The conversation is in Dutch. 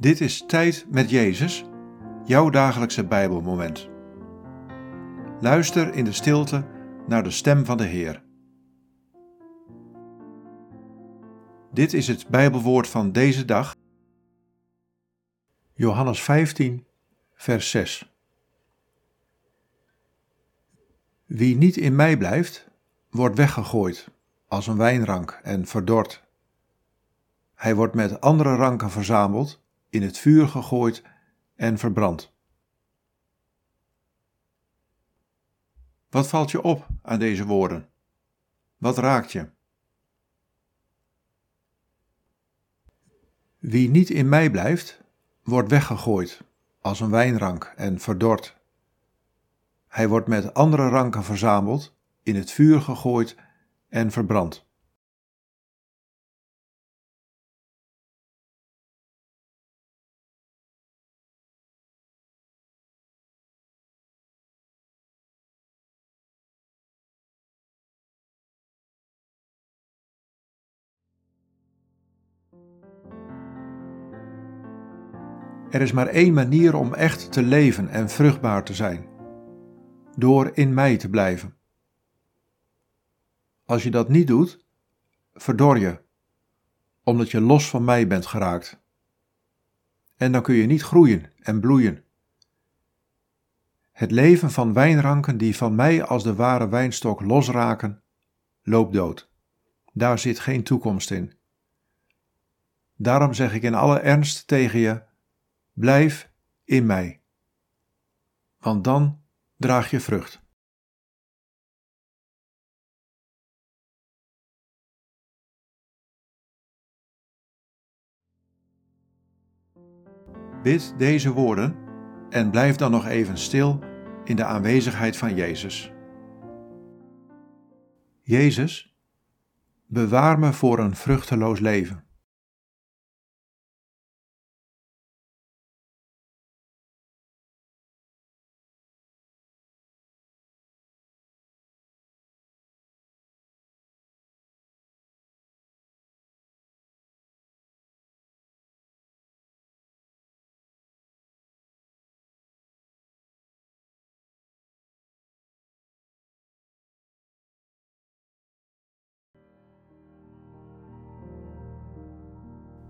Dit is Tijd met Jezus, jouw dagelijkse Bijbelmoment. Luister in de stilte naar de stem van de Heer. Dit is het Bijbelwoord van deze dag. Johannes 15, vers 6. Wie niet in mij blijft, wordt weggegooid als een wijnrank en verdord. Hij wordt met andere ranken verzameld in het vuur gegooid en verbrand. Wat valt je op aan deze woorden? Wat raakt je? Wie niet in mij blijft, wordt weggegooid als een wijnrank en verdord. Hij wordt met andere ranken verzameld, in het vuur gegooid en verbrand. Er is maar één manier om echt te leven en vruchtbaar te zijn: door in mij te blijven. Als je dat niet doet, verdor je, omdat je los van mij bent geraakt. En dan kun je niet groeien en bloeien. Het leven van wijnranken die van mij als de ware wijnstok losraken, loopt dood. Daar zit geen toekomst in. Daarom zeg ik in alle ernst tegen je: Blijf in mij, want dan draag je vrucht. Bid deze woorden en blijf dan nog even stil in de aanwezigheid van Jezus. Jezus, bewaar me voor een vruchteloos leven.